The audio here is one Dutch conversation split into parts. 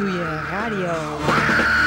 doe je radio.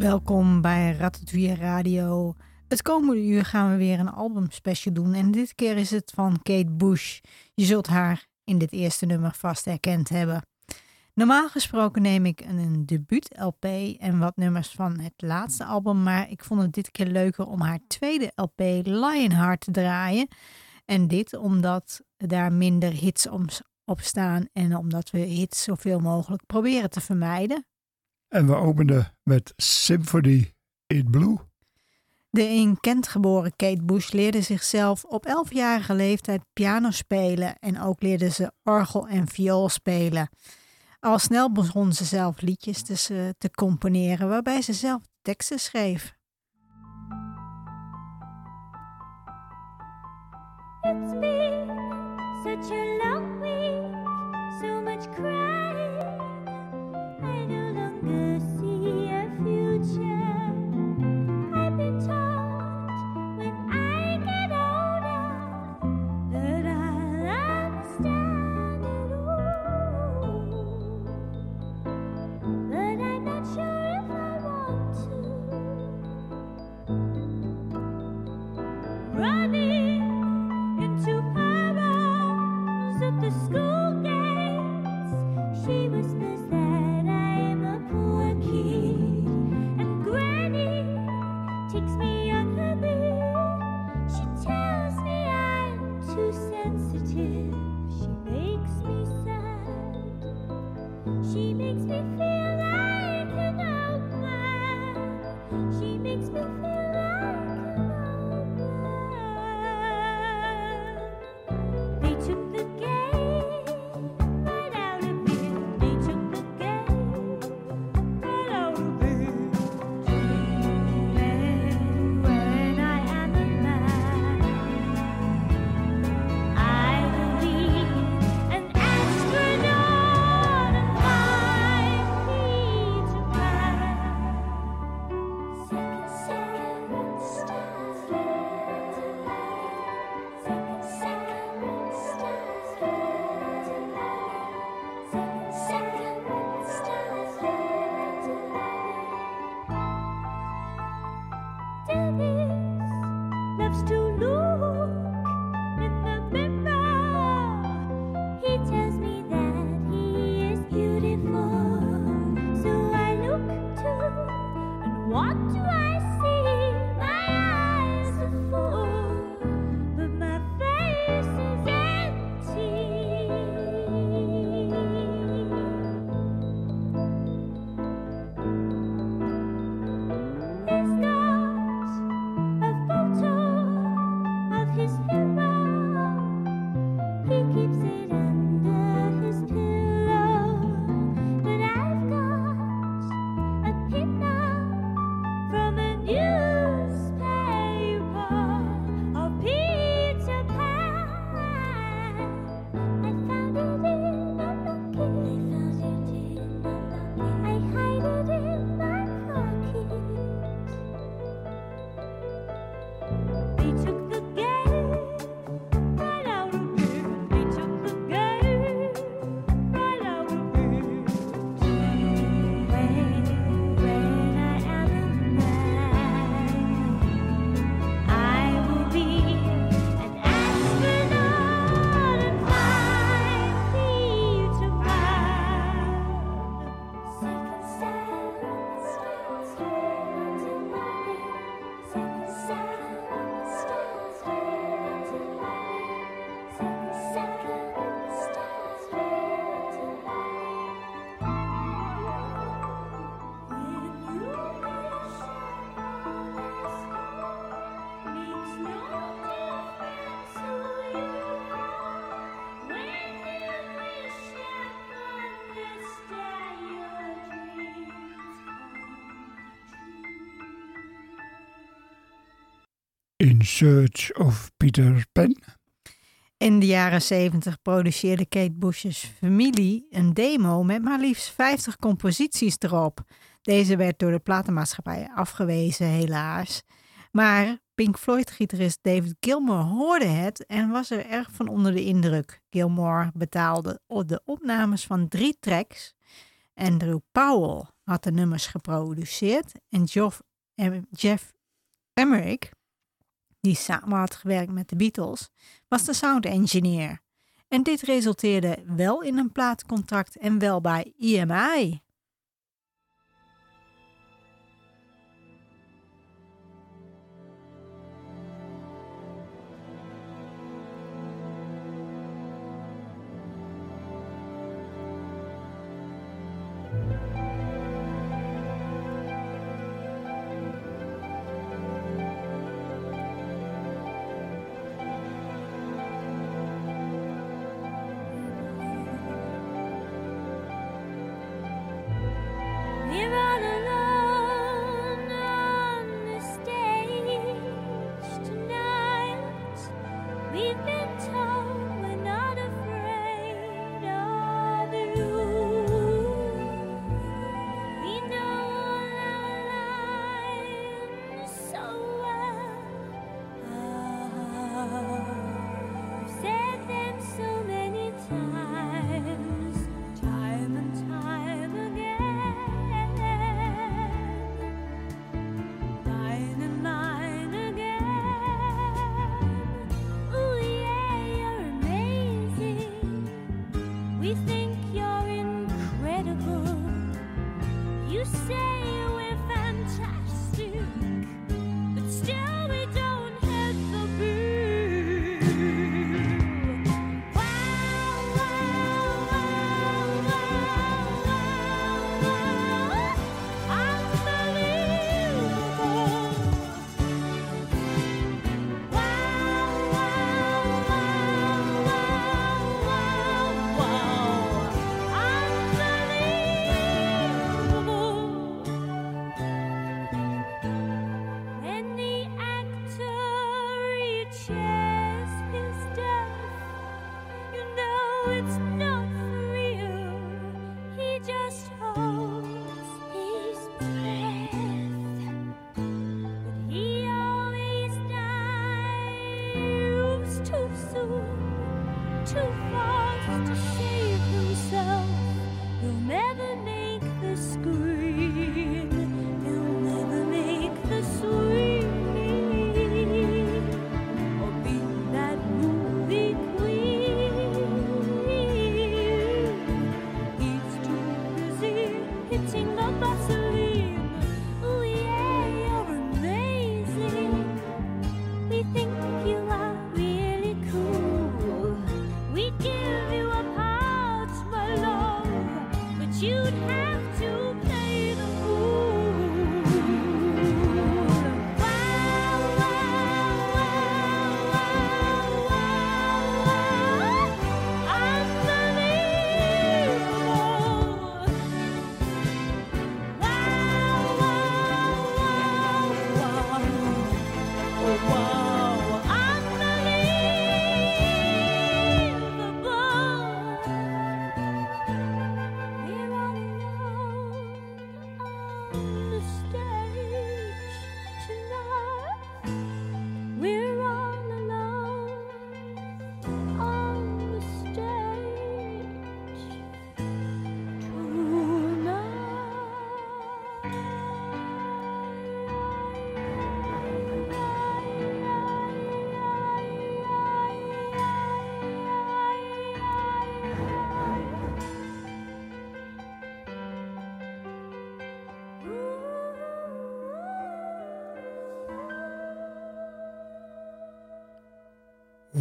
Welkom bij Ratatouille Radio. Het komende uur gaan we weer een albumspecial doen en dit keer is het van Kate Bush. Je zult haar in dit eerste nummer vast herkend hebben. Normaal gesproken neem ik een debuut-LP en wat nummers van het laatste album, maar ik vond het dit keer leuker om haar tweede LP Lionheart te draaien. En dit omdat daar minder hits op staan en omdat we hits zoveel mogelijk proberen te vermijden. En we openden met Symphony in Blue. De in Kent geboren Kate Bush leerde zichzelf op 11-jarige leeftijd piano spelen en ook leerde ze orgel en viool spelen. Al snel begon ze zelf liedjes te componeren, waarbij ze zelf teksten schreef. It's been such She makes me feel In Search of Peter Pan. In de jaren 70 produceerde Kate Bush's familie een demo met maar liefst 50 composities erop. Deze werd door de platenmaatschappij afgewezen, helaas. Maar Pink Floyd-gitarist David Gilmour hoorde het en was er erg van onder de indruk. Gilmour betaalde de opnames van drie tracks. Andrew Powell had de nummers geproduceerd en Geoff, em- Jeff Emmerich, die samen had gewerkt met de Beatles, was de sound engineer. En dit resulteerde wel in een plaatcontract en wel bij EMI.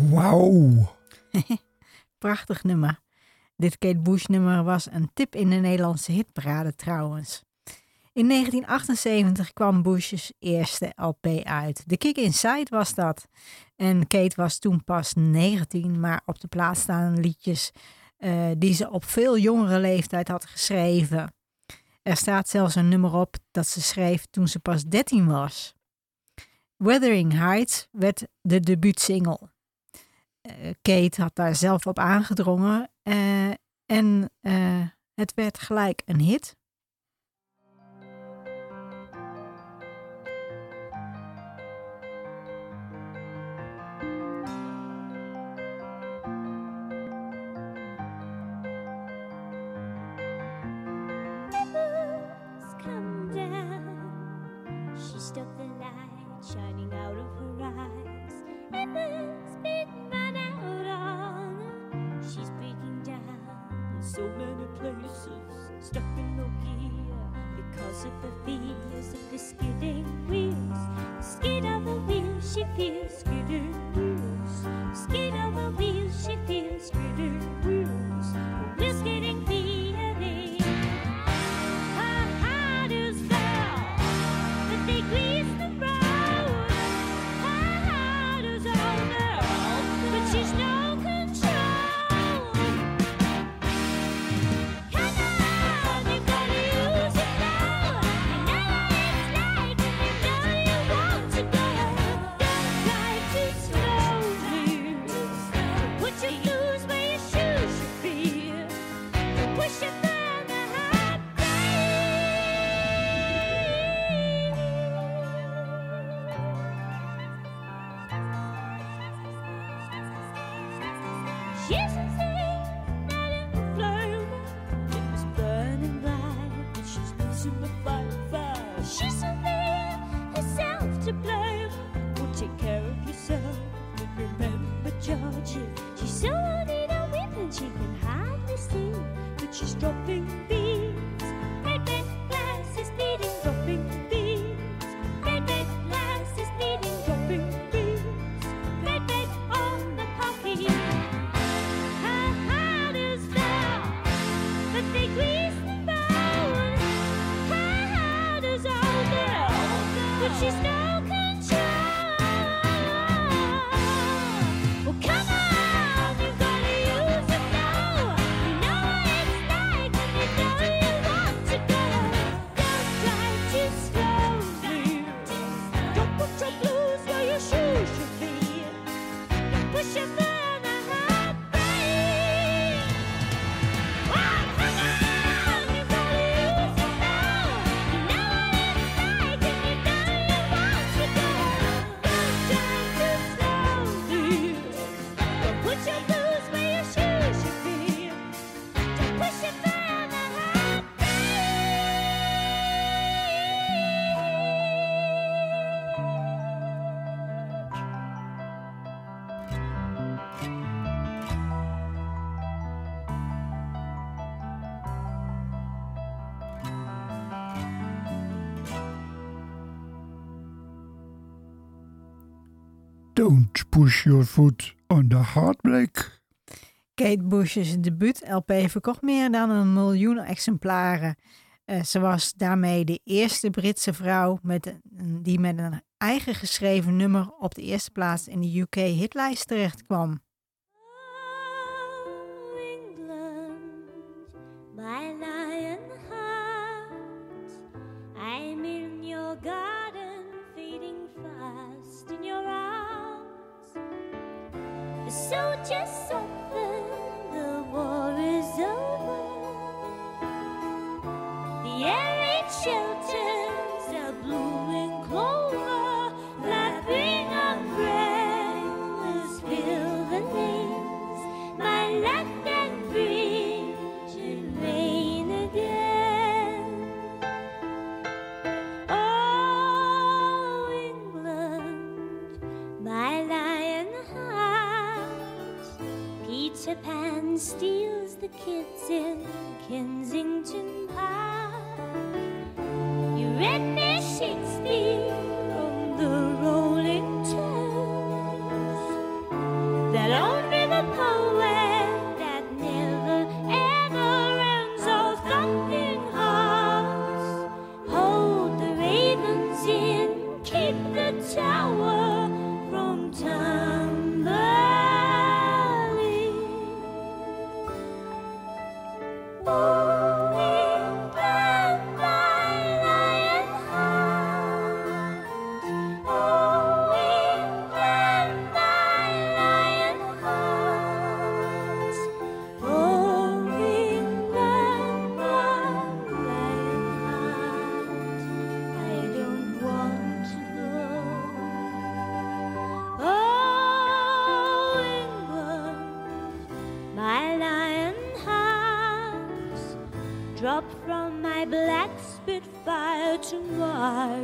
Wauw. Prachtig nummer. Dit Kate Bush nummer was een tip in de Nederlandse hitparade trouwens. In 1978 kwam Bush's eerste LP uit. The Kick Inside was dat. En Kate was toen pas 19, maar op de plaats staan liedjes eh, die ze op veel jongere leeftijd had geschreven. Er staat zelfs een nummer op dat ze schreef toen ze pas 13 was. Wuthering Heights werd de debuutsingle. Eh, Kate had daar zelf op aangedrongen. Eh, en eh, het werd gelijk een hit. Push Your Foot on the Heartbreak. Kate Bush's debuut-LP verkocht meer dan een miljoen exemplaren. Eh, ze was daarmee de eerste Britse vrouw met, die met een eigen geschreven nummer op de eerste plaats in de UK-hitlijst terechtkwam. just steals the kids in Kensington reason why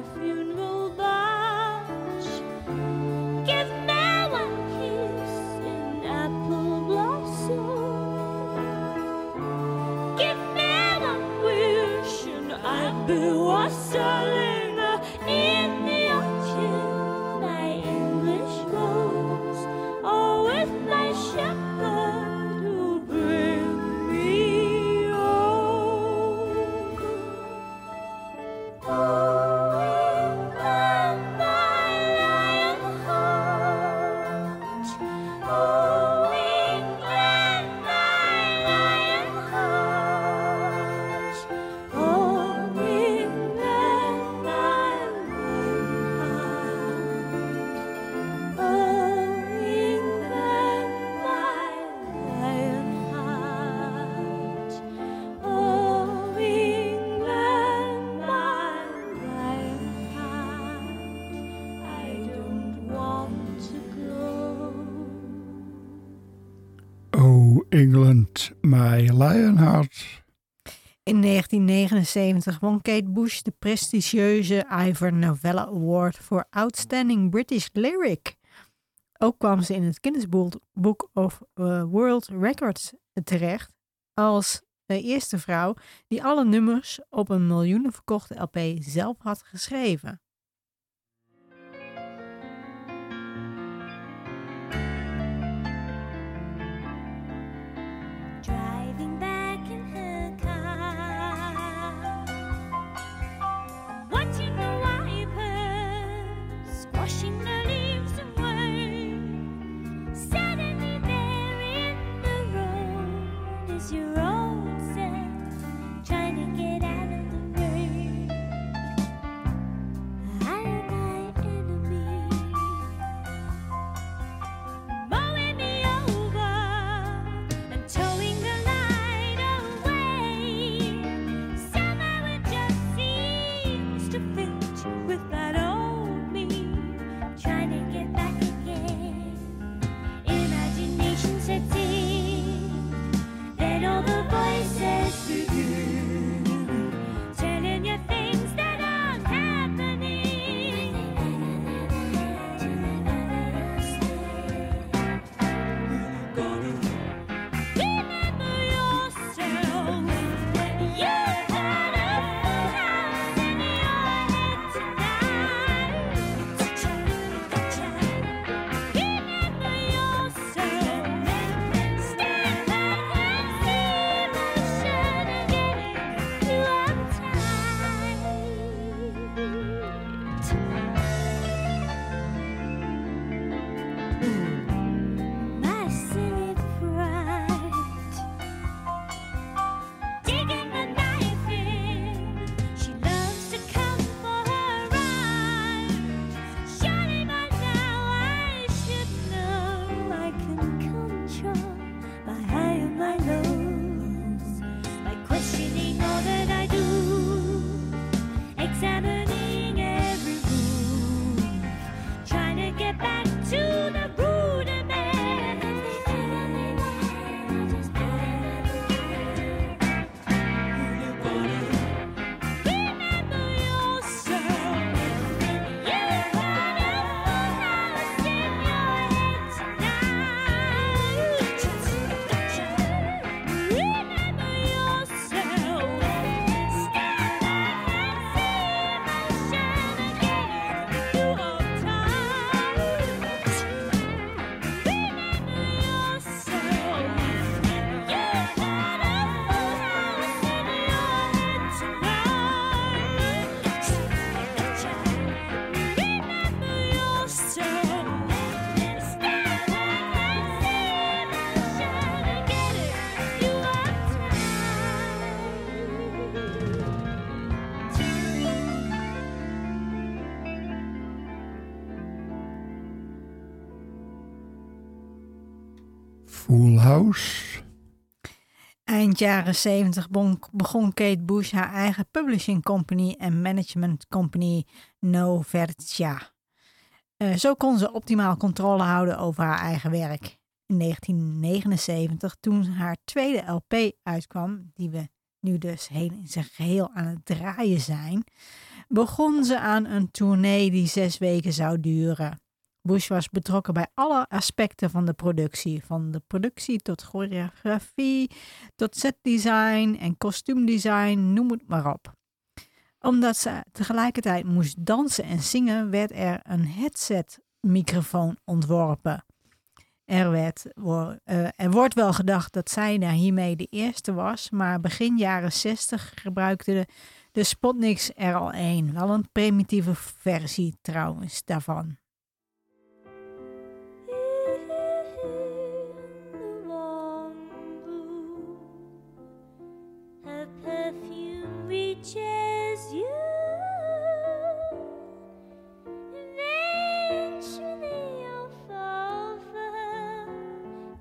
1979 won Kate Bush de prestigieuze Ivor Novella Award voor Outstanding British Lyric. Ook kwam ze in het Guinness Book of eh, World Records terecht als de eerste vrouw die alle nummers op een miljoenen verkochte LP zelf had geschreven. Eind jaren 70 bon- begon Kate Bush haar eigen publishing company en management company Novertia. Eh, zo kon ze optimaal controle houden over haar eigen werk. In 1979, toen haar tweede LP uitkwam, die we nu dus heel in zijn geheel aan het draaien zijn, begon ze aan een tournee die zes weken zou duren. Bush was betrokken bij alle aspecten van de productie, van de productie tot choreografie, tot setdesign en kostuumdesign, noem het maar op. Omdat ze tegelijkertijd moest dansen en zingen, werd er een headset-microfoon ontworpen. Er, werd, eh, er wordt wel gedacht dat zij daar hiermee de eerste was, maar begin jaren 60 gebruikte de, de Spotniks er al één. Wel een primitieve versie trouwens daarvan. Reaches you. Eventually you'll fall for.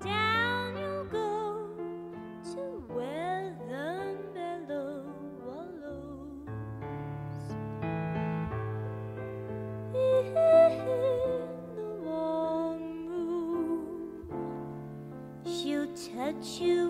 Down you'll go to where the mellow wallows. In the warm room, she'll touch you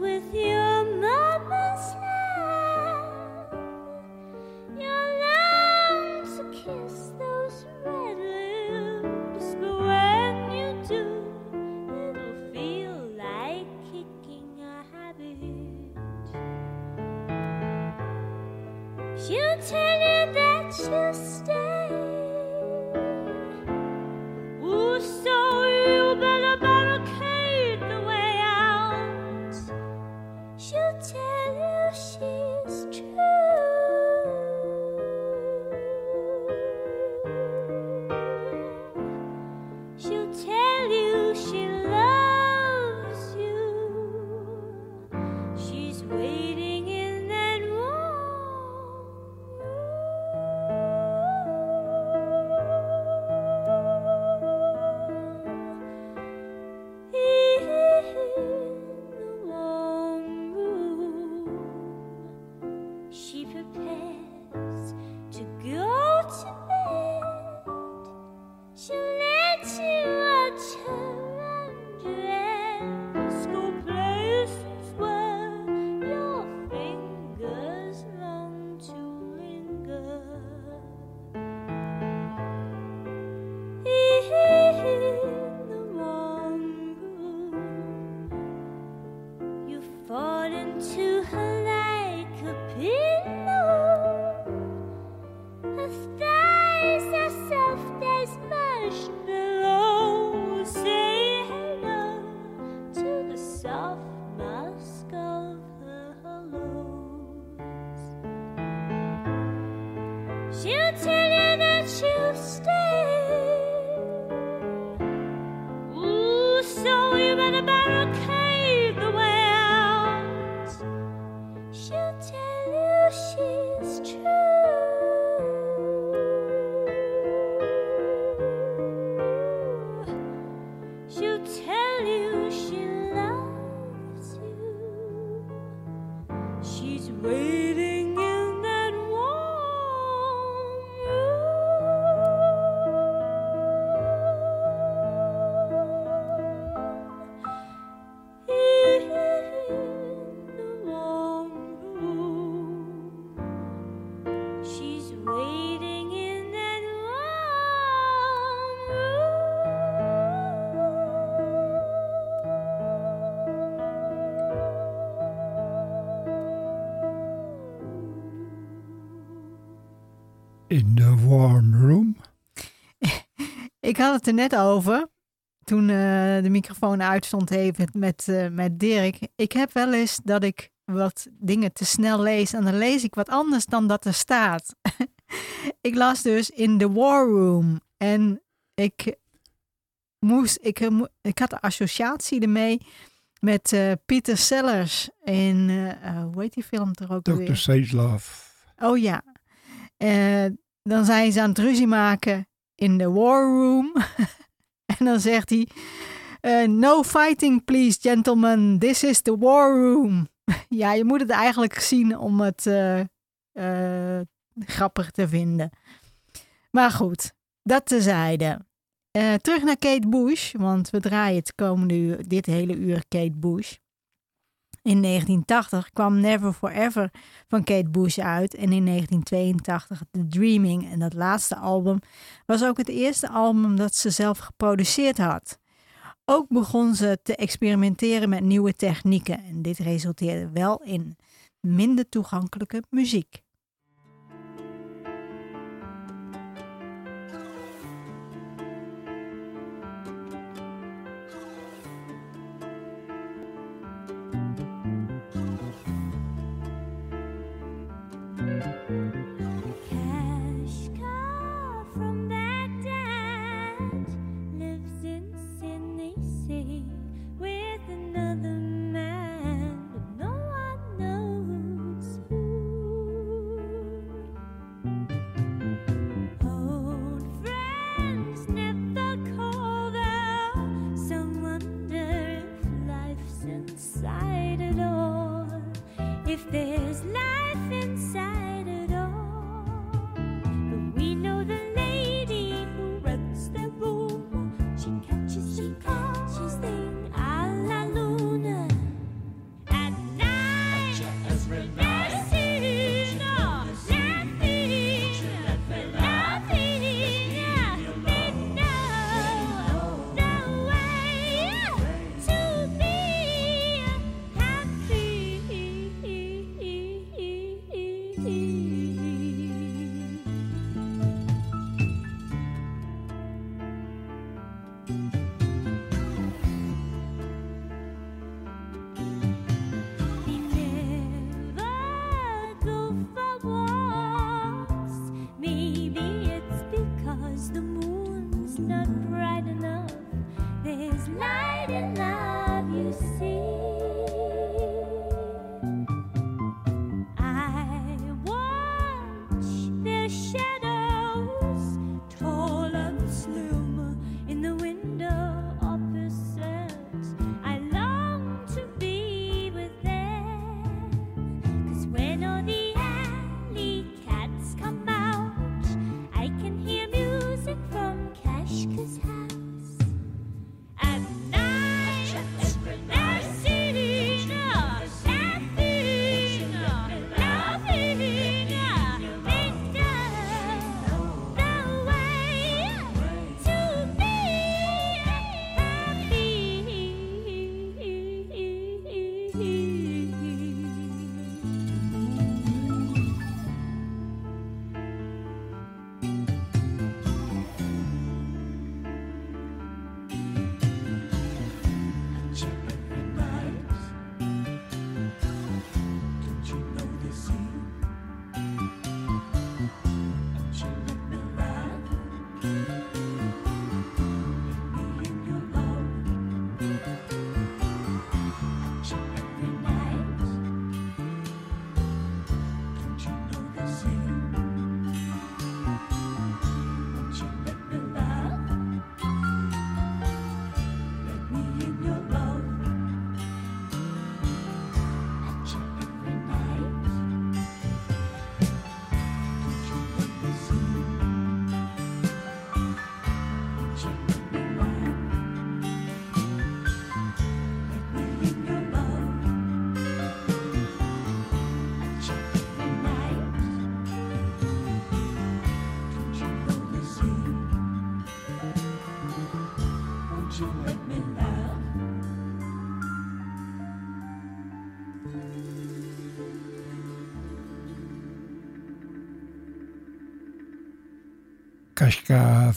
surprise yourself, there's much het er net over. Toen eh, de microfoon uitstond even met, eh, met Dirk. Ik heb wel eens dat ik wat dingen te snel lees. En dan lees ik wat anders dan dat er staat. ik las dus in the war room. En ik moest, ik, eh, ik had de associatie ermee met eh, Peter Sellers in, hoe heet die film er ook Dr. weer? Sagelove. Oh ja. Dan zijn ze aan het ruzie maken in de war room. en dan zegt hij: Eh, no fighting, please, gentlemen. This is the war room. ja, je moet het eigenlijk zien om het eh, eh, grappig te vinden. Maar goed, dat tezijde. Terug naar Kate Bush, want we draaien het komende uur, dit hele uur Kate Bush. In 1980 kwam Never Forever van Kate Bush uit en in 1982 The Dreaming. En dat laatste album was ook het eerste album dat ze zelf geproduceerd had. Ook begon ze te experimenteren met nieuwe technieken en dit resulteerde wel in minder toegankelijke muziek.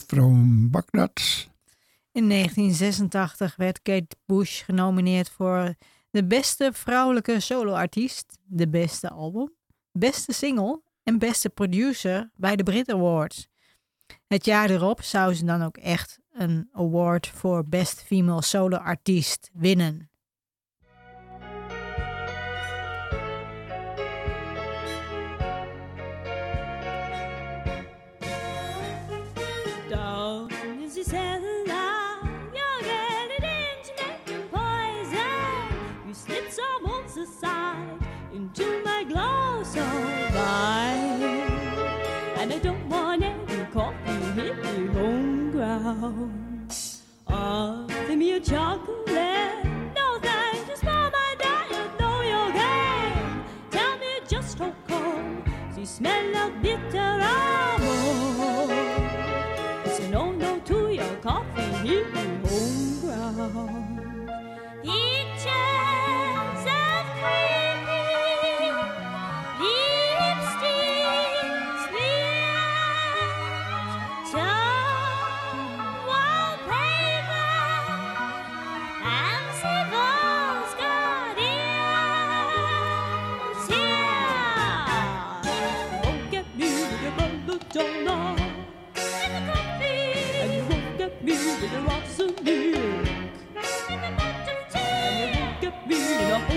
From Baghdad. In 1986 werd Kate Bush genomineerd voor de beste vrouwelijke soloartiest, de beste album, beste single en beste producer bij de Brit Awards. Het jaar erop zou ze dan ook echt een award voor Best Female Solo Artiest winnen. down. Offer me a chocolate. No thanks, just spoil my diet. Know your game. Tell me just how come you smell of bitter. Eye. you know?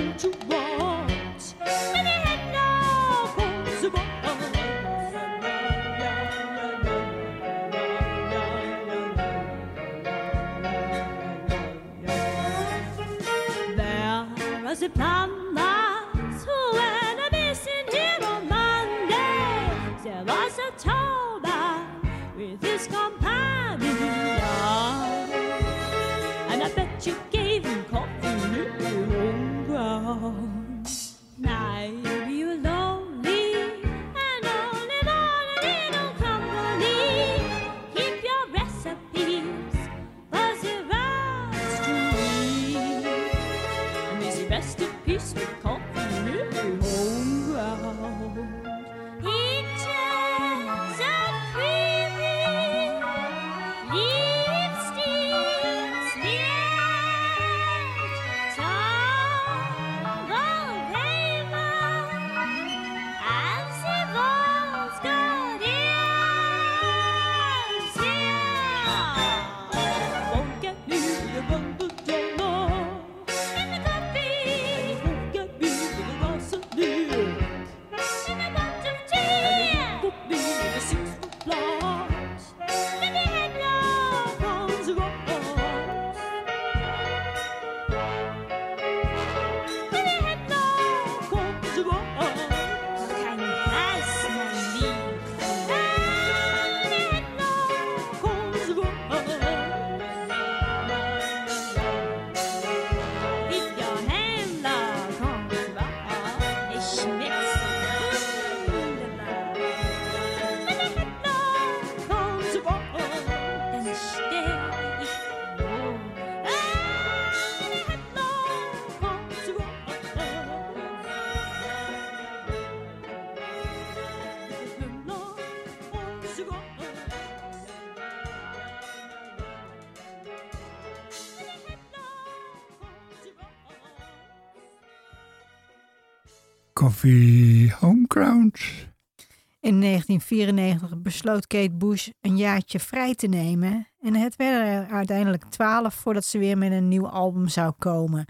In 1994 besloot Kate Bush een jaartje vrij te nemen. En het werden er uiteindelijk twaalf voordat ze weer met een nieuw album zou komen.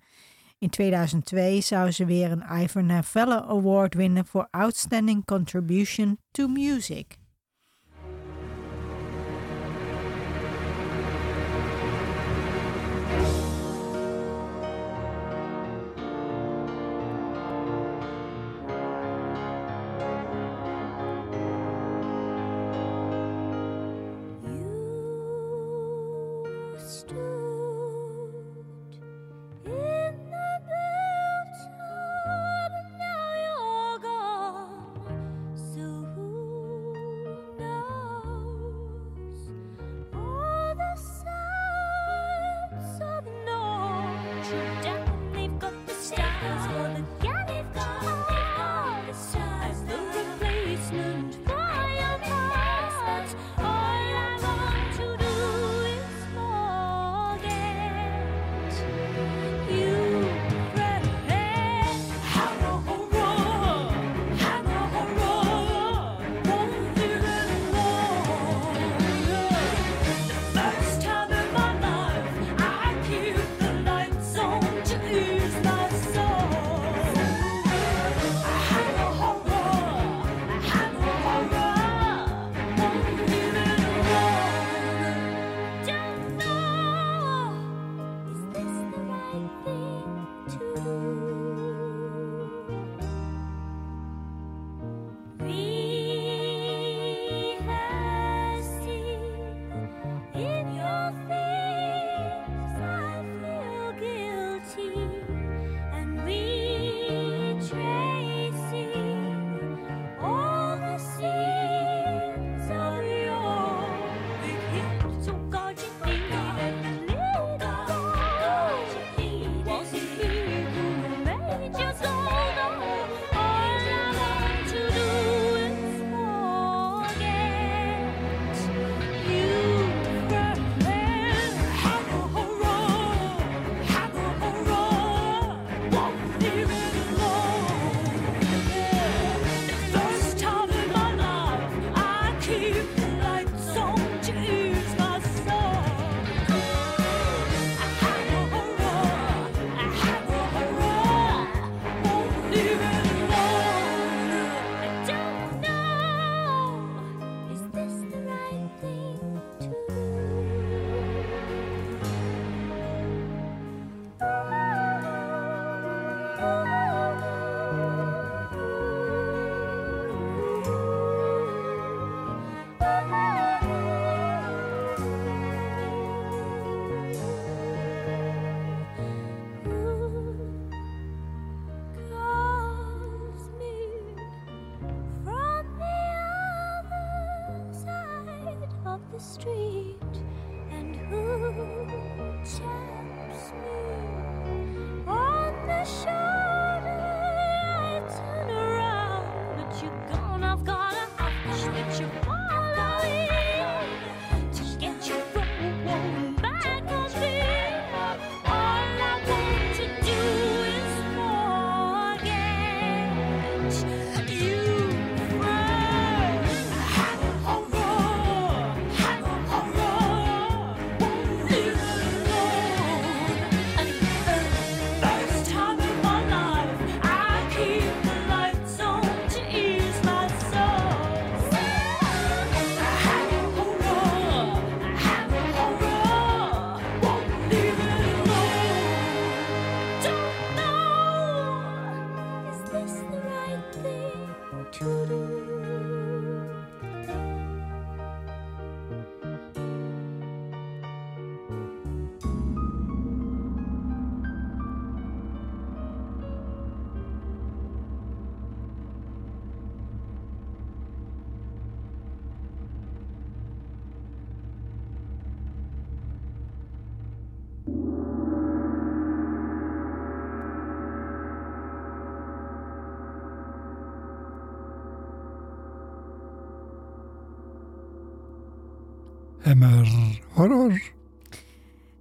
In 2002 zou ze weer een Ivor Novello Award winnen voor Outstanding Contribution to Music. Horror.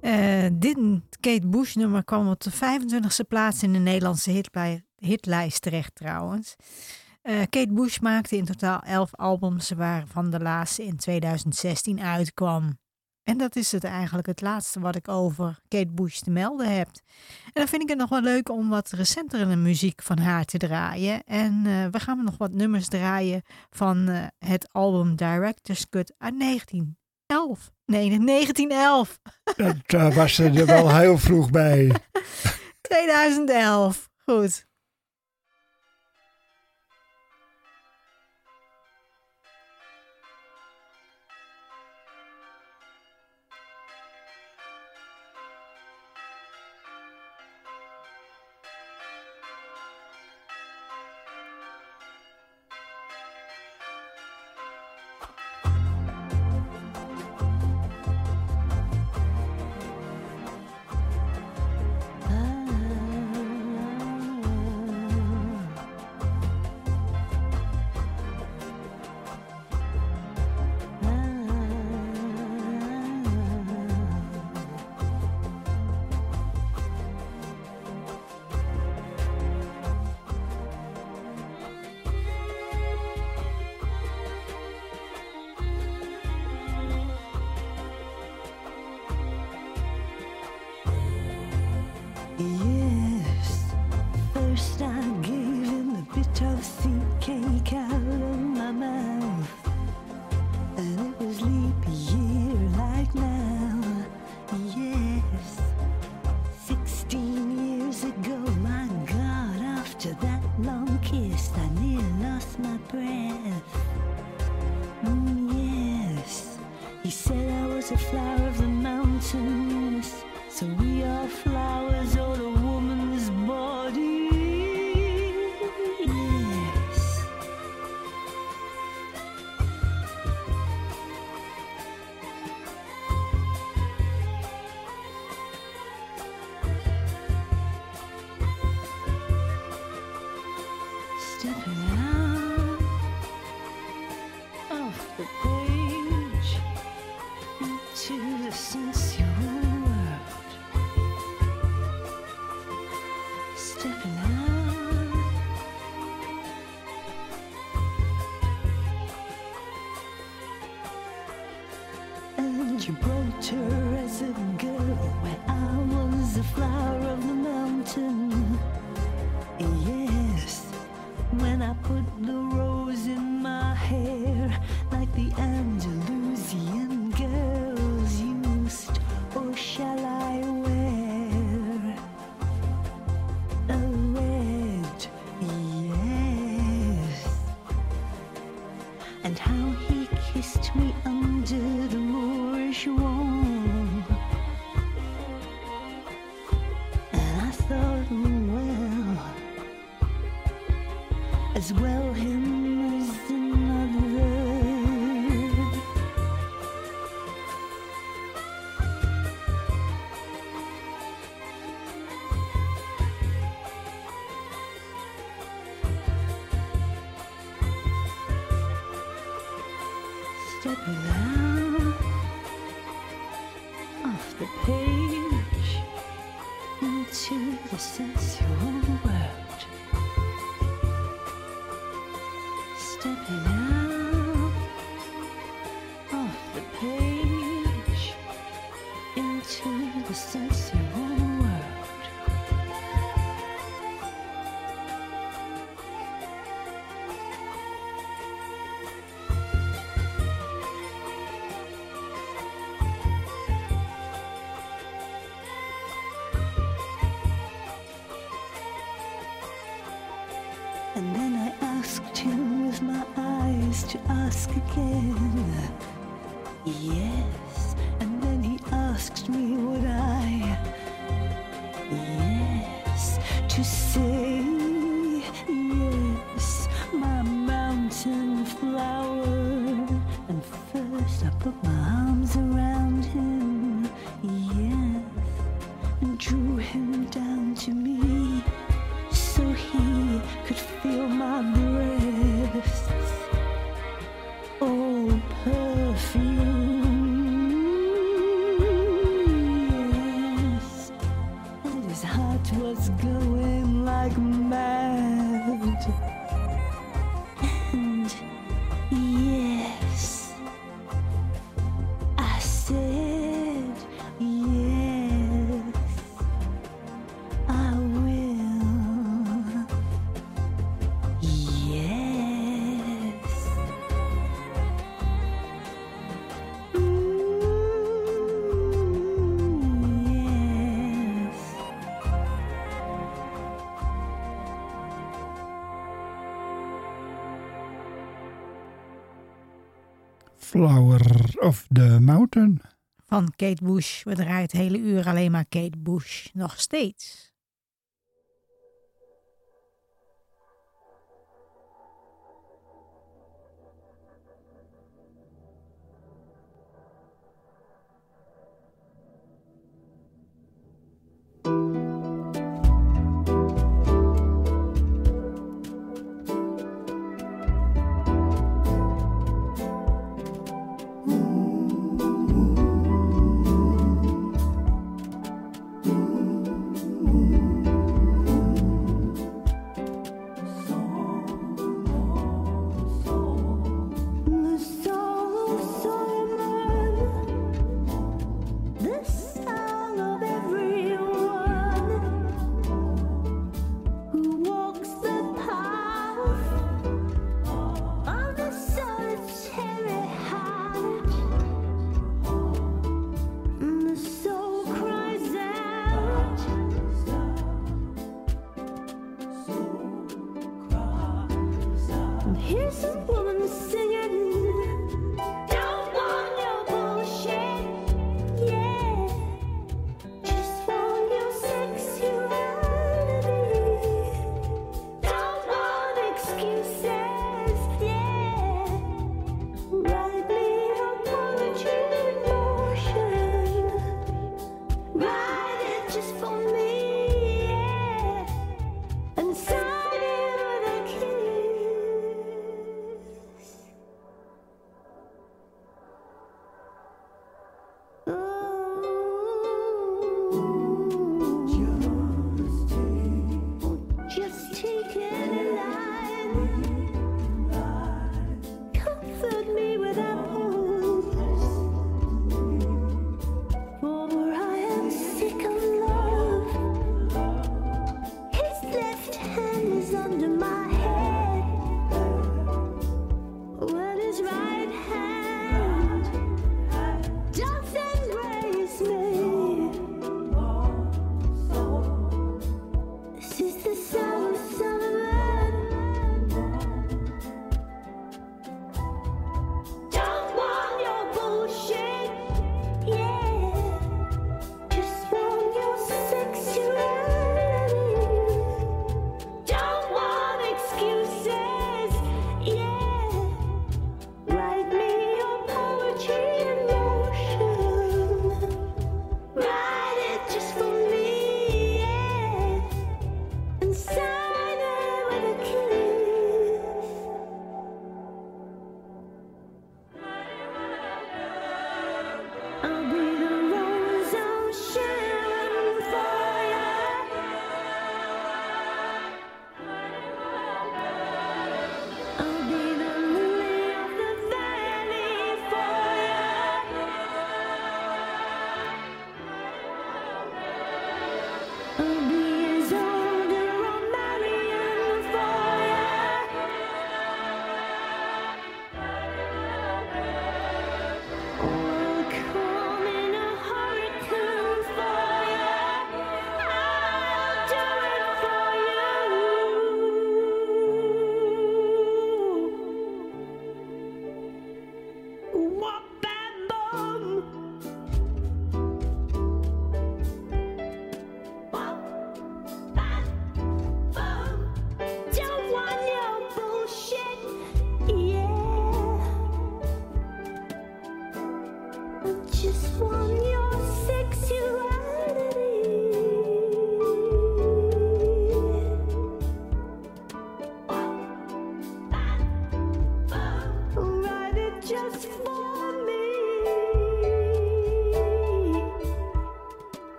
Eh, dit Kate Bush nummer kwam op de 25e plaats in de Nederlandse hitlij- hitlijst terecht trouwens. Eh, Kate Bush maakte in totaal 11 albums waarvan de laatste in 2016 uitkwam. En dat is het eigenlijk het laatste wat ik over Kate Bush te melden heb. En dan vind ik het nog wel leuk om wat recentere muziek van haar te draaien. En eh, we gaan nog wat nummers draaien van het album Director's Cut uit 1911. Nee, 1911. Dat eh, was ze er wel heel vroeg bij. 2011. Goed. And you brought her as a girl where I was a fly. ask again. Yes. Flower of the Mountain. Van Kate Bush. We draaien het hele uur alleen maar Kate Bush. Nog steeds.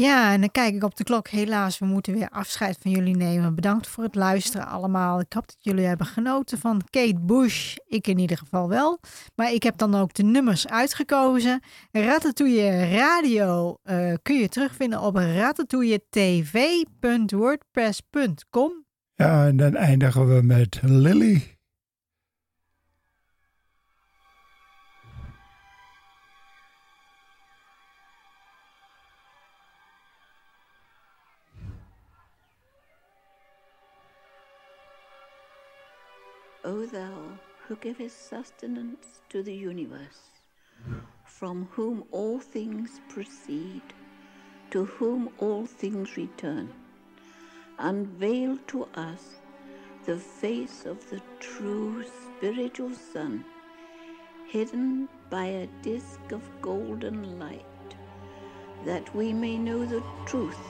Ja, en dan kijk ik op de klok. Helaas, we moeten weer afscheid van jullie nemen. Bedankt voor het luisteren allemaal. Ik hoop dat jullie hebben genoten van Kate Bush. Ik in ieder geval wel. Maar ik heb dan ook de nummers uitgekozen. Ratatouille Radio eh, kun je terugvinden op ratatouilletv.wordpress.com. Ja, en dan eindigen we met Lily. O thou who givest sustenance to the universe, from whom all things proceed, to whom all things return, unveil to us the face of the true spiritual sun, hidden by a disk of golden light, that we may know the truth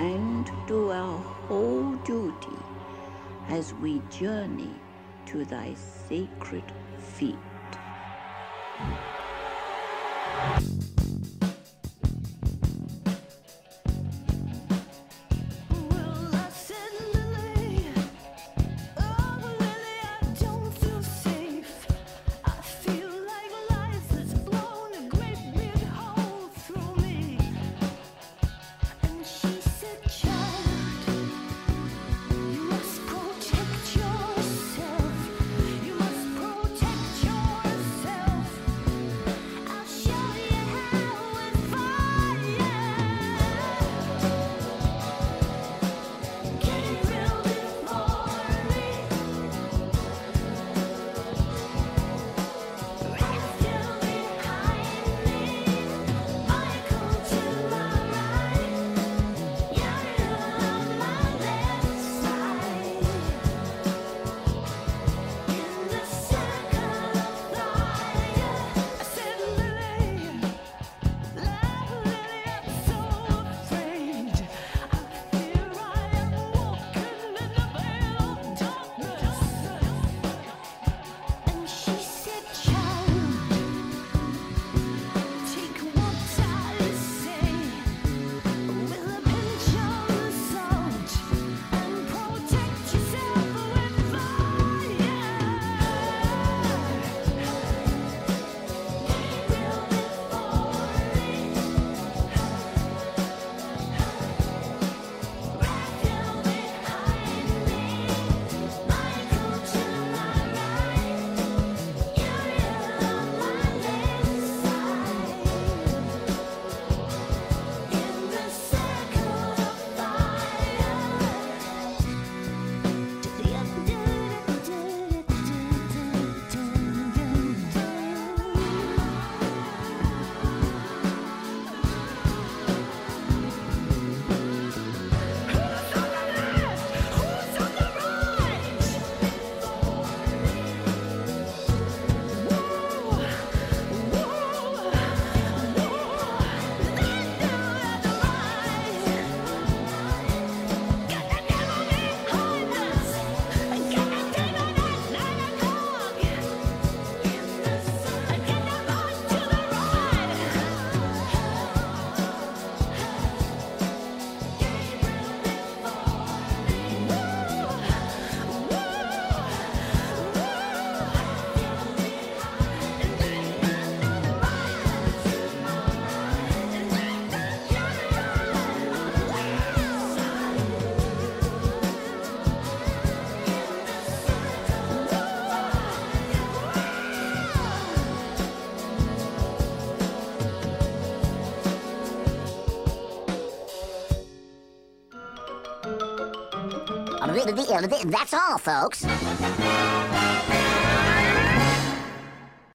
and do our whole duty as we journey to thy sacred feet. That's all, folks.